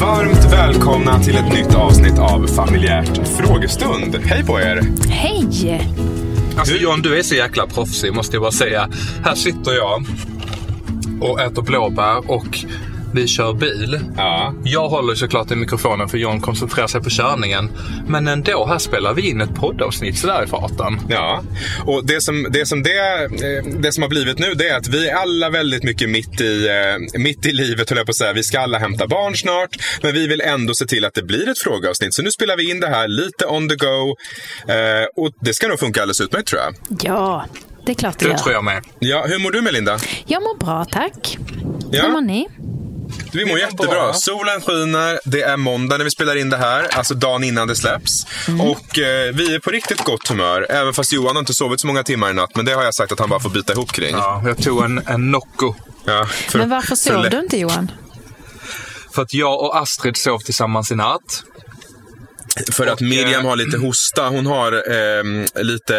Varmt välkomna till ett nytt avsnitt av Familjärt frågestund. Hej på er! Hej! Alltså John, du är så jäkla proffsig måste jag bara säga. Här sitter jag och äter blåbär och vi kör bil. Ja. Jag håller såklart i mikrofonen för John koncentrerar sig på körningen. Men ändå, här spelar vi in ett poddavsnitt sådär i farten. Ja, och det som, det, som det, eh, det som har blivit nu det är att vi är alla väldigt mycket mitt i, eh, mitt i livet, höll jag på att säga. Vi ska alla hämta barn snart, men vi vill ändå se till att det blir ett frågeavsnitt. Så nu spelar vi in det här lite on the go. Eh, och det ska nog funka alldeles utmärkt tror jag. Ja, det är klart det Det gör. tror jag med. Ja, hur mår du Melinda? Jag mår bra, tack. Ja. Hur mår ni? Vi mår jättebra. bra. Solen skiner, det är måndag när vi spelar in det här, alltså dagen innan det släpps. Och eh, vi är på riktigt gott humör, även fast Johan har inte sovit så många timmar i natt. Men det har jag sagt att han bara får bita ihop kring. Ja, jag tog en, en Nocco. Ja, för- Men varför för sov du inte Johan? För att jag och Astrid sov tillsammans i natt. För att Och, Miriam eh, har lite hosta. Hon har eh, lite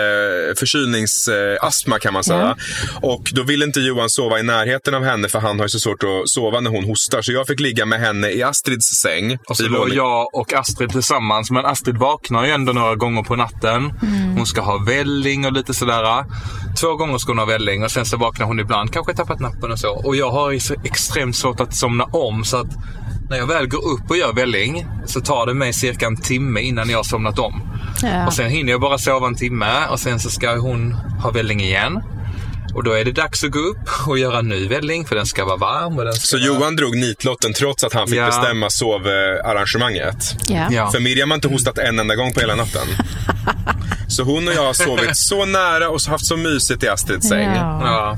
förkylningsastma kan man säga. Och då vill inte Johan sova i närheten av henne för han har ju så svårt att sova när hon hostar. Så jag fick ligga med henne i Astrids säng. Och så låg våning- jag och Astrid tillsammans. Men Astrid vaknar ju ändå några gånger på natten. Hon ska ha välling och lite sådär. Två gånger ska hon ha välling och sen så vaknar hon ibland. Kanske tappat nappen och så. Och jag har ju så extremt svårt att somna om. Så att när jag väl går upp och gör välling så tar det mig cirka en timme innan jag har somnat om. Ja. Och sen hinner jag bara sova en timme och sen så ska hon ha välling igen. Och då är det dags att gå upp och göra en ny välling för den ska vara varm. Och den ska Så vara... Johan drog nitlotten trots att han fick Ja. bestämma sovarrangemanget. Ja. Ja. För Miriam har inte hostat en enda gång på hela natten. Så hon och jag har sovit så nära och haft så mysigt i Astrids säng. Ja.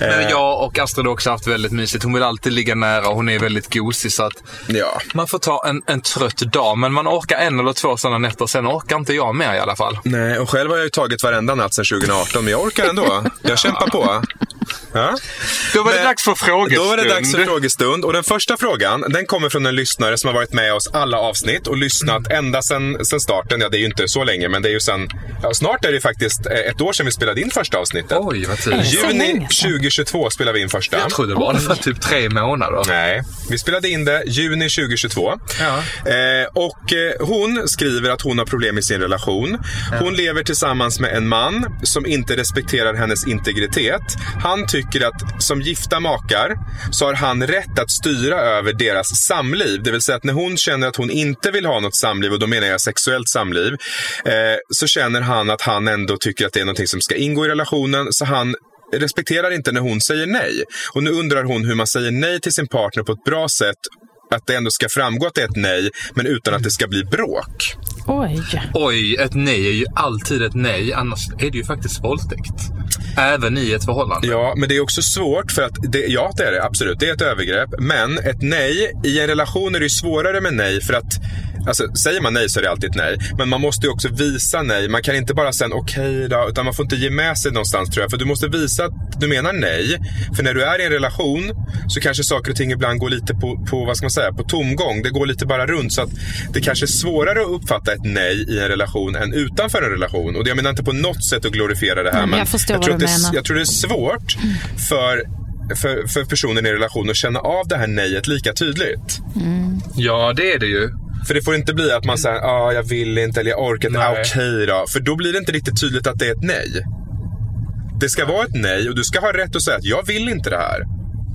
Ja. Men jag och Astrid har också haft väldigt mysigt. Hon vill alltid ligga nära och hon är väldigt gosig. Så att Ja. man får ta en, en trött dag. Men man orkar en eller två sådana nätter. Sen orkar inte jag mer i alla fall. Nej, och själv har jag ju tagit varenda natt sedan 2018, men jag orkar ändå. Jag kämpar på. Ja. Då var det Men- dags för frågestund. Då var det dags för frågestund. Och den första frågan, den kommer från en lyssnare som har varit med oss alla avsnitt och lyssnat ända sedan, starten. Ja, det är ju inte så länge, men det är ju sen, ja, snart är det faktiskt eh, ett år sedan vi spelade in första avsnittet. Oj, vad tidigt. Juni länge sedan. 2022 spelade vi in första. Jag trodde bara det var typ tre månader. Nej, vi spelade in det juni 2022. Ja. Eh, och eh, hon skriver att hon har problem i sin relation. Hon lever tillsammans med en man som inte respekterar hennes integritet. Han han tycker att som gifta makar så har han rätt att styra över deras samliv. Det vill säga att när hon känner att hon inte vill ha något samliv, och då menar jag sexuellt samliv, eh, så känner han att han ändå tycker att det är någonting som ska ingå i relationen. Så han respekterar inte när hon säger nej. Och nu undrar hon hur man säger nej till sin partner på ett bra sätt att det ändå ska framgå att det är ett nej, men utan att det ska bli bråk. Oj. Oj, ett nej är ju alltid ett nej. Annars är det ju faktiskt våldtäkt. Även i ett förhållande. Ja, men det är också svårt för att, det, ja det är det absolut, det är ett övergrepp. Men ett nej, i en relation är det ju svårare med nej för att Alltså, säger man nej så är det alltid ett nej. Men man måste ju också visa nej. Man kan inte bara säga okej då, utan man får inte ge med sig någonstans tror jag. För du måste visa att du menar nej. För när du är i en relation så kanske saker och ting ibland går lite på, på vad ska man säga, på tomgång. Det går lite bara runt. Så att det kanske är svårare att uppfatta ett nej i en relation än utanför en relation. Och jag menar inte på något sätt att glorifiera det här. Nej, men men jag vad tror det. Jag tror det är svårt för för, för personen i relation att känna av det här nejet lika tydligt. Ja, det är det ju. För det får inte bli att man säger ah, jag vill inte eller jag orkar inte, ah, okej då. För då blir det inte riktigt tydligt att det är ett nej. Det ska vara ett nej och du ska ha rätt att säga att jag vill inte det här.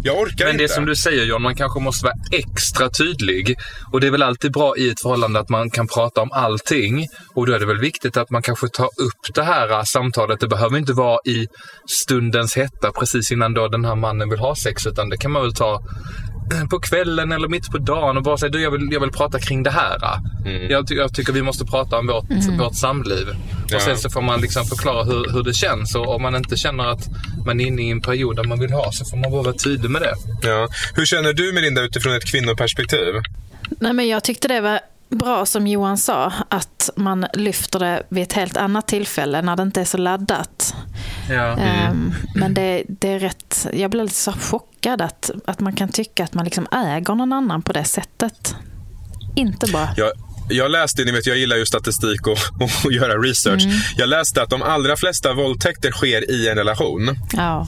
Jag orkar Men inte. det som du säger John, man kanske måste vara extra tydlig. Och det är väl alltid bra i ett förhållande att man kan prata om allting. Och då är det väl viktigt att man kanske tar upp det här äh, samtalet. Det behöver inte vara i stundens hetta precis innan då den här mannen vill ha sex. Utan det kan man väl ta på kvällen eller mitt på dagen och bara säga du jag vill, jag vill prata kring det här. Jag, ty- jag tycker vi måste prata om vårt, vårt samliv. Ja. Och sen så får man liksom förklara hur, hur det känns. Och om man inte känner att man är inne i en period där man vill ha så får man bara vara tydlig med det. Ja. Hur känner du Melinda utifrån ett kvinnoperspektiv? Nej, men jag tyckte det var bra som Johan sa, att man lyfter det vid ett helt annat tillfälle när det inte är så laddat. Ja. Ehm, Men det, det är rätt, jag blir lite så chockad att, att man kan tycka att man liksom äger någon annan på det sättet. Inte bara. Jag, jag läste, ni vet jag gillar ju statistik och, och göra research. Mm. Jag läste att de allra flesta våldtäkter sker i en relation. Ja.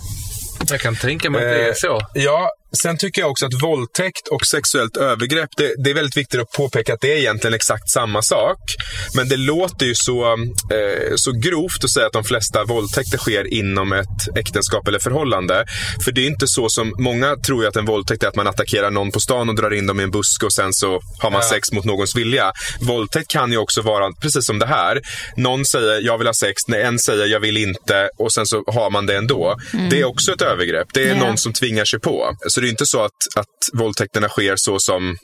Jag kan tänka mig att det är så. Eh, Ja, sen tycker jag också att våldtäkt och sexuellt övergrepp, det, det är väldigt viktigt att påpeka att det är egentligen exakt samma sak. Men det låter ju så, eh, så grovt att säga att de flesta våldtäkter sker inom ett äktenskap eller förhållande. För det är inte så som, många tror ju att en våldtäkt är att man attackerar någon på stan och drar in dem i en buske och sen så har man Ja. sex mot någons vilja. Våldtäkt kan ju också vara precis som det här. Någon säger jag vill ha sex, när en säger jag vill inte och sen så har man det ändå. Det är också ett övergrepp. Det är Ja. någon som tvingar sig på. Så det är inte så att, att våldtäkterna sker så som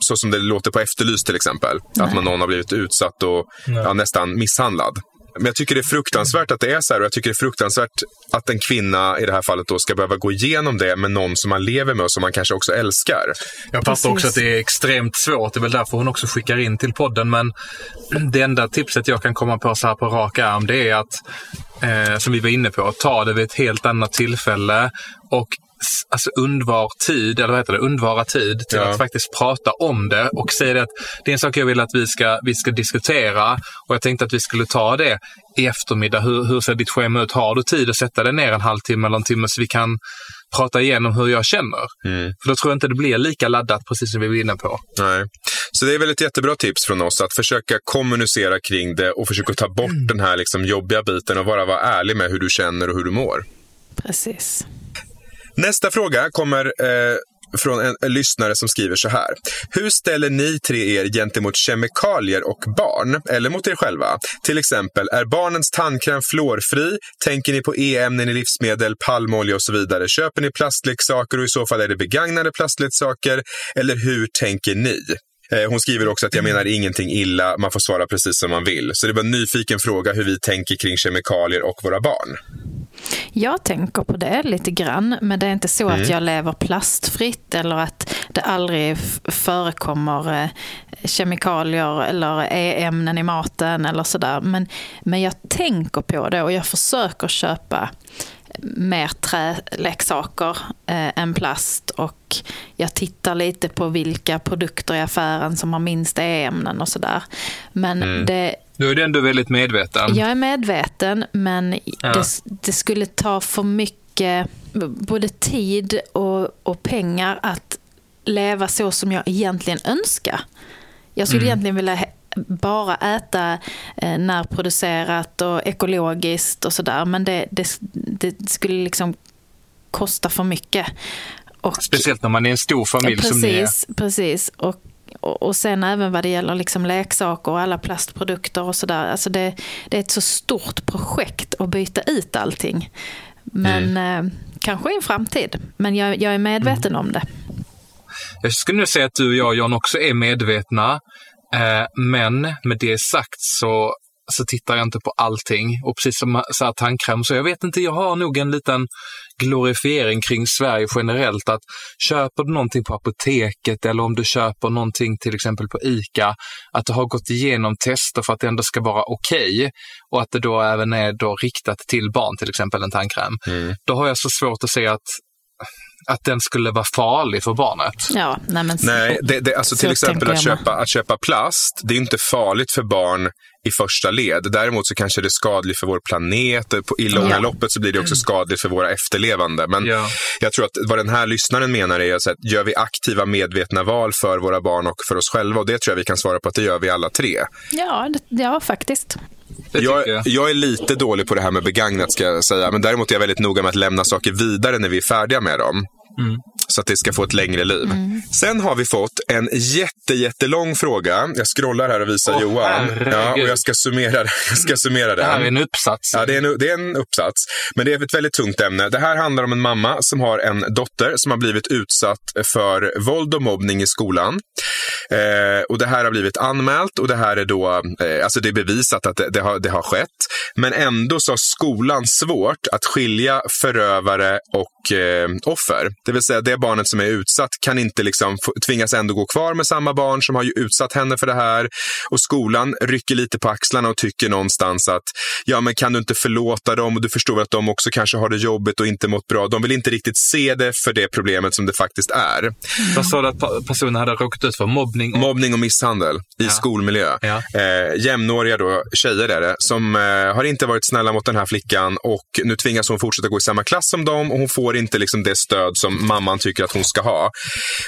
så som det låter på Efterlyst till exempel. Att man någon har blivit utsatt och ja, nästan misshandlad. Men jag tycker det är fruktansvärt att det är så här och jag tycker det är fruktansvärt att en kvinna i det här fallet då ska behöva gå igenom det med någon som man lever med och som man kanske också älskar. Jag fattar Precis. också att det är extremt svårt. Det är väl därför hon också skickar in till podden. Men det enda tipset jag kan komma på så här på rak arm det är att, eh, som vi var inne på, ta det vid ett helt annat tillfälle och alltså undvar tid, eller vad heter det, undvara tid till Ja. att faktiskt prata om det och säga det att det är en sak jag vill att vi ska, vi ska diskutera och jag tänkte att vi skulle ta det i eftermiddag. Hur, hur ser ditt schema ut? Har du tid att sätta dig ner en halvtimme eller en timme så vi kan prata igenom hur jag känner? För då tror jag inte det blir lika laddat, precis som vi var inne på. Nej. Så det är väl ett jättebra tips från oss att försöka kommunicera kring det och försöka ta bort den här liksom jobbiga biten och bara vara ärlig med hur du känner och hur du mår. Precis. Nästa fråga kommer eh, från en, en lyssnare som skriver så här. Hur ställer ni tre er gentemot kemikalier och barn? Eller mot er själva? Till exempel, är barnens tandkräm fluorfri? Tänker ni på E-ämnen i livsmedel, palmolja och så vidare? Köper ni plastleksaker och i så fall är det begagnade plastleksaker? Eller hur tänker ni? Eh, Hon skriver också att jag menar ingenting illa, man får svara precis som man vill. Så det var en nyfiken fråga hur vi tänker kring kemikalier och våra barn. Jag tänker på det lite grann, men det är inte så Mm. att jag lever plastfritt eller att det aldrig förekommer eh, kemikalier eller E-ämnen i maten eller sådär. Men, men jag tänker på det och jag försöker köpa mer träleksaker eh, än plast och jag tittar lite på vilka produkter i affären som har minst E-ämnen och sådär. Men Mm. det, Du är du ändå väldigt medveten. jag är medveten, men Ja. det, det skulle ta för mycket både tid och, och pengar att leva så som jag egentligen önskar. Jag skulle egentligen vilja bara äta eh, närproducerat och ekologiskt och sådär, men det, det, det skulle liksom kosta för mycket. Och, Speciellt när man är en stor familj som ni är. precis, precis. Och, och, sen även vad det gäller liksom leksaker och alla plastprodukter och sådär. Alltså det, det är ett så stort projekt att byta ut allting. Men eh, kanske i en framtid. Men jag, jag är medveten om det. Jag skulle nu säga att du och jag, John, också är medvetna. Eh, men med det sagt så, så tittar jag inte på allting. Och precis som så här tandkräm, så jag vet inte, jag har nog en liten glorifiering kring Sverige generellt. Att köper du någonting på apoteket eller om du köper någonting till exempel på ICA, att det har gått igenom tester för att det ändå ska vara okej. och att det då även är då riktat till barn, till exempel en tandkräm. Då har jag så svårt att se att att den skulle vara farlig för barnet. Ja, nej men så- Nej, det, det, alltså till exempel att köpa, att köpa plast, det är inte farligt för barn i första led. Däremot så kanske det är skadligt för vår planet. och på- I långa Ja. loppet så blir det också skadligt för våra efterlevande. Men Ja. jag tror att vad den här lyssnaren menar är att gör vi aktiva medvetna val för våra barn och för oss själva? Och det tror jag vi kan svara på att det gör vi alla tre. Ja, det, ja, faktiskt. Jag. jag är lite dålig på det här med begagnat ska jag säga. Men däremot är jag väldigt noga med att lämna saker vidare när vi är färdiga med dem. Mhm. Så att det ska få ett längre liv. Sen har vi fått en jätte, jättelång fråga. Jag scrollar här och visar Åh, Johan. Ja, och jag ska summera, jag ska summera Det här är den. en uppsats. Ja, det är, en, det är en uppsats. Men det är ett väldigt tungt ämne. Det här handlar om en mamma som har en dotter som har blivit utsatt för våld och mobbning i skolan. Eh, och Det här har blivit anmält och det här är då, eh, alltså det är bevisat att det, det, har, det har skett. Men ändå så har skolan svårt att skilja förövare och eh, offer. Det vill säga det är barnet som är utsatt kan inte liksom tvingas ändå gå kvar med samma barn som har ju utsatt henne för det här. Och skolan rycker lite på axlarna och tycker någonstans att ja, men kan du inte förlåta dem och du förstår att de också kanske har det jobbigt och inte mått bra. De vill inte riktigt se det för det problemet som det faktiskt är. Vad sa du att personen hade råkat ut för? Mobbning? Och... Mobbning och misshandel i ja. skolmiljö. Ja. Eh, jämnåriga då, tjejer är det, som eh, har inte varit snälla mot den här flickan och nu tvingas hon fortsätta gå i samma klass som dem och hon får inte liksom det stöd som mamman tycker att hon ska ha.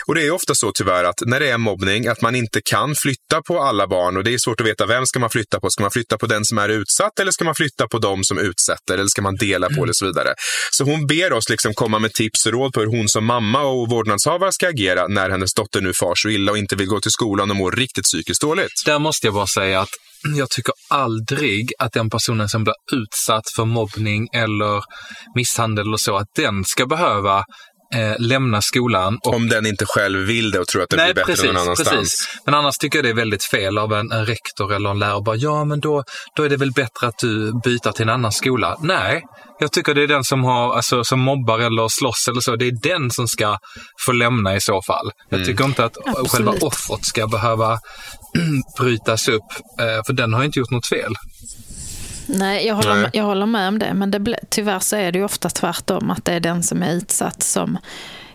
Och det är ofta så tyvärr att när det är mobbning, att man inte kan flytta på alla barn och det är svårt att veta vem ska man flytta på. Ska man flytta på den som är utsatt eller ska man flytta på dem som utsätter eller ska man dela på det och så vidare. Så hon ber oss liksom komma med tips och råd på hur hon som mamma och vårdnadshavare ska agera när hennes dotter nu far så illa och inte vill gå till skolan och mår riktigt psykiskt dåligt. Där måste jag bara säga att jag tycker aldrig att den personen som blir utsatt för mobbning eller misshandel eller så, att den ska behöva eh, lämna skolan. Och... Om den inte själv vill det och tror att det Nej, blir bättre precis, någon annanstans. Precis. Men annars tycker jag det är väldigt fel av en, en rektor eller en lärare bara, ja men då, då är det väl bättre att du byter till en annan skola. Nej, jag tycker det är den som, har, alltså, som mobbar eller slåss eller så, det är den som ska få lämna i så fall. Jag mm. tycker inte att Absolut. själva offret ska behöva brytas upp, eh, för den har inte gjort något fel. Nej, jag håller, Nej. jag håller med om det. Men det, tyvärr så är det ju ofta tvärtom. Att det är den som är utsatt som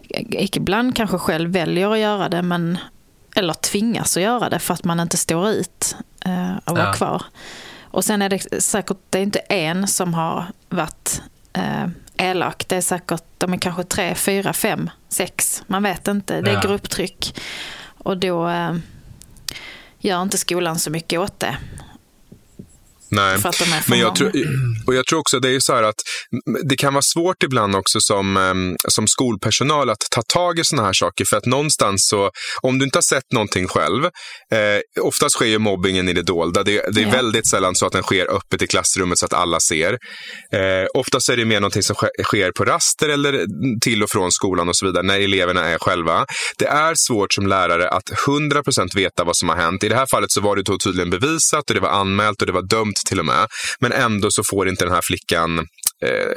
ibland kanske själv väljer att göra det. Men, eller tvingas att göra det för att man inte står ut eh, att vara ja. kvar. Och sen är det säkert, det är inte en som har varit eh, elak. Det är säkert, de är kanske tre, fyra, fem, sex. Man vet inte. Det är ja. grupptryck. Och då eh, gör inte skolan så mycket åt det. Nej, men jag tror, och jag tror också det är så här att det kan vara svårt ibland också som, ehm, som skolpersonal att ta tag i sådana här saker. För att någonstans så, om du inte har sett någonting själv, eh, oftast sker ju mobbingen i det dolda. Det, det är ja. väldigt sällan så att den sker öppet i klassrummet så att alla ser. Eh, oftast är det mer någonting som sker på raster eller till och från skolan och så vidare, när eleverna är själva. Det är svårt som lärare att 100% veta vad som har hänt. I det här fallet så var det tydligen bevisat och det var anmält och det var dömt till och med. Men ändå så får inte den här flickan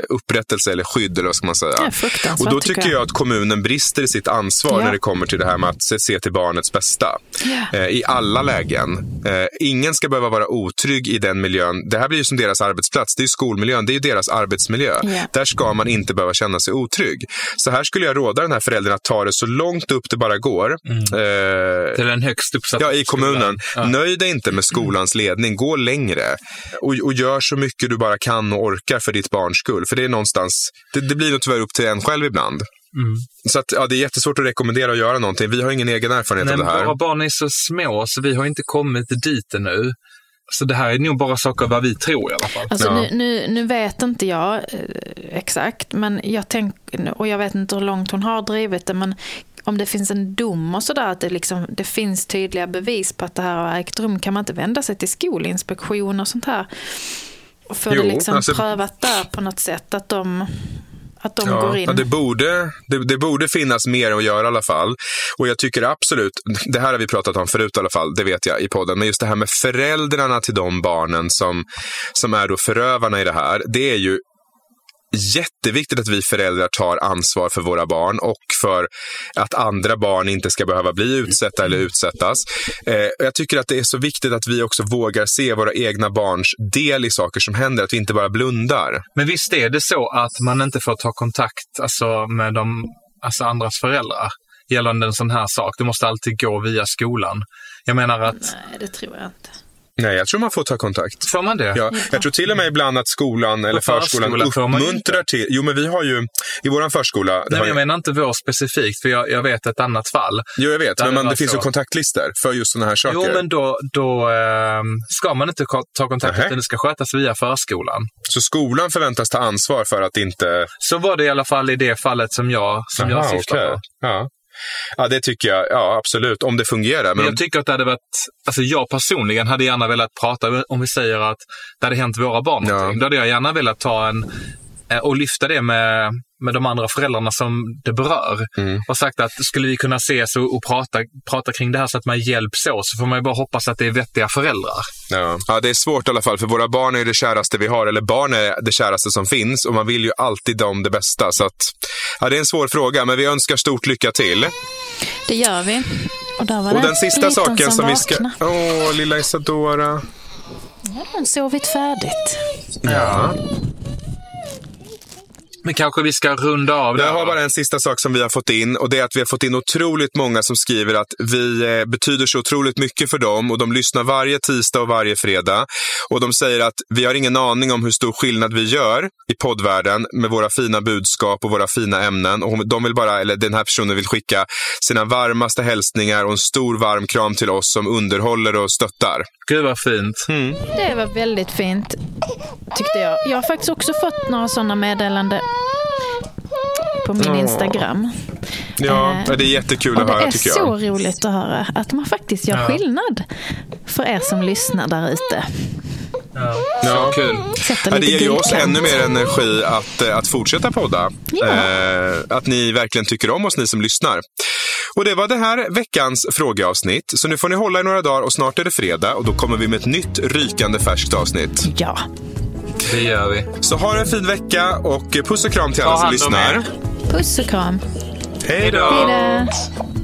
upprättelse eller skydd, eller vad ska man säga. Och då tycker jag. jag. att kommunen brister i sitt ansvar ja. när det kommer till det här med att se, till barnets bästa. Ja. Eh, I alla lägen. Eh, ingen ska behöva vara otrygg i den miljön. Det här blir ju som deras arbetsplats. Det är skolmiljön, det är ju deras arbetsmiljö. Ja. Där ska man inte behöva känna sig otrygg. Så här skulle jag råda den här föräldern att ta det så långt upp det bara går. Mm. Eh, till den högst uppsatta Ja, i kommunen. Nöj dig inte med skolans ledning. Gå längre. Och, och gör så mycket du bara kan och orkar för ditt barns skull. För det är någonstans, det, det blir nog tyvärr upp till en själv ibland. Mm. Så att, ja, det är jättesvårt att rekommendera att göra någonting. Vi har ingen egen erfarenhet Nej, av det här. Våra barn är så små så vi har inte kommit dit ännu. Så det här är nog bara saker vad vi tror i alla fall. Alltså, ja. nu, nu, nu, vet inte jag eh, exakt, men jag tänker, och jag vet inte hur långt hon har drivit det, men om det finns en dom och sådär, att det, liksom, det finns tydliga bevis på att det här har ägt rum, kan man inte vända sig till skolinspektion och sånt här? Och få jo, det liksom alltså, prövat där på något sätt, att de att de ja, går in. Det borde, det, det, borde finnas mer att göra i alla fall. Och jag tycker absolut, det här har vi pratat om förut i alla fall, det vet jag i podden, men just det här med föräldrarna till de barnen som, som är då förövarna i det här, det är ju jätteviktigt att vi föräldrar tar ansvar för våra barn och för att andra barn inte ska behöva bli utsatta eller utsättas. Eh, jag tycker att det är så viktigt att vi också vågar se våra egna barns del i saker som händer, att vi inte bara blundar. Men visst är det så att man inte får ta kontakt alltså, med de alltså andras föräldrar gällande en sån här sak? Det måste alltid gå via skolan. Jag menar att... Nej, det tror jag inte. Nej, jag tror man får ta kontakt. Får man det? Ja, jag tror till och med ibland att skolan eller förskolan uppmuntrar till... Jo, men vi har ju i vår förskola... Nej, men jag menar inte vår specifikt, för jag, jag vet ett annat fall. Jo, jag vet, men man, det finns ju kontaktlistor för just sådana här saker. Jo, men då, då eh, ska man inte ta kontakt, utan det ska skötas via förskolan. Så skolan förväntas ta ansvar för att inte... Så var det i alla fall i det fallet som jag, som Aha, jag syftar okay. på. Ja. Ja, det tycker jag. Ja, absolut. Om det fungerar. Men jag tycker att det hade varit... Alltså jag personligen hade gärna velat prata, om vi säger att det hade hänt våra barn ja. Då hade jag gärna velat ta en och lyfta det med, med de andra föräldrarna som det berör. Mm. Och sagt att skulle vi kunna ses och, och prata, prata kring det här så att man hjälps åt så får man ju bara hoppas att det är vettiga föräldrar. Ja. ja, det är svårt i alla fall, för våra barn är det käraste vi har, eller barn är det käraste som finns och man vill ju alltid dem det bästa. Så att, ja, det är en svår fråga, men vi önskar stort lycka till. Det gör vi. Och, där var Och det den sista saken som vi ska... Åh, lilla Isadora. Ja, hon sovit färdigt. Ja. Men kanske vi ska runda av det. Jag har bara en sista sak som vi har fått in och det är att vi har fått in otroligt många som skriver att vi eh, betyder så otroligt mycket för dem och de lyssnar varje tisdag och varje fredag. Och de säger att vi har ingen aning om hur stor skillnad vi gör i poddvärlden med våra fina budskap och våra fina ämnen. Och de vill bara, eller den här personen vill skicka sina varmaste hälsningar och en stor varm kram till oss som underhåller och stöttar. Gud vad fint. Det var väldigt fint, tyckte jag. Jag har faktiskt också fått några sådana meddelanden på min Åh. Instagram. Ja, Eh, det är jättekul att det höra är tycker så roligt att höra att man faktiskt gör Ja. skillnad för er som lyssnar där ute. Ja. Kul. Ja, det ger ju oss ännu mer energi att, eh, att fortsätta podda. Ja. Eh, att ni verkligen tycker om oss, ni som lyssnar. Och det var det här veckans frågeavsnitt. Så nu får ni hålla i några dagar och snart är det fredag och då kommer vi med ett nytt rykande färskt avsnitt. Ja. Det gör vi. Så ha en fin vecka och puss och kram till alla som lyssnar. Puss och kram. Hej då! Hej då.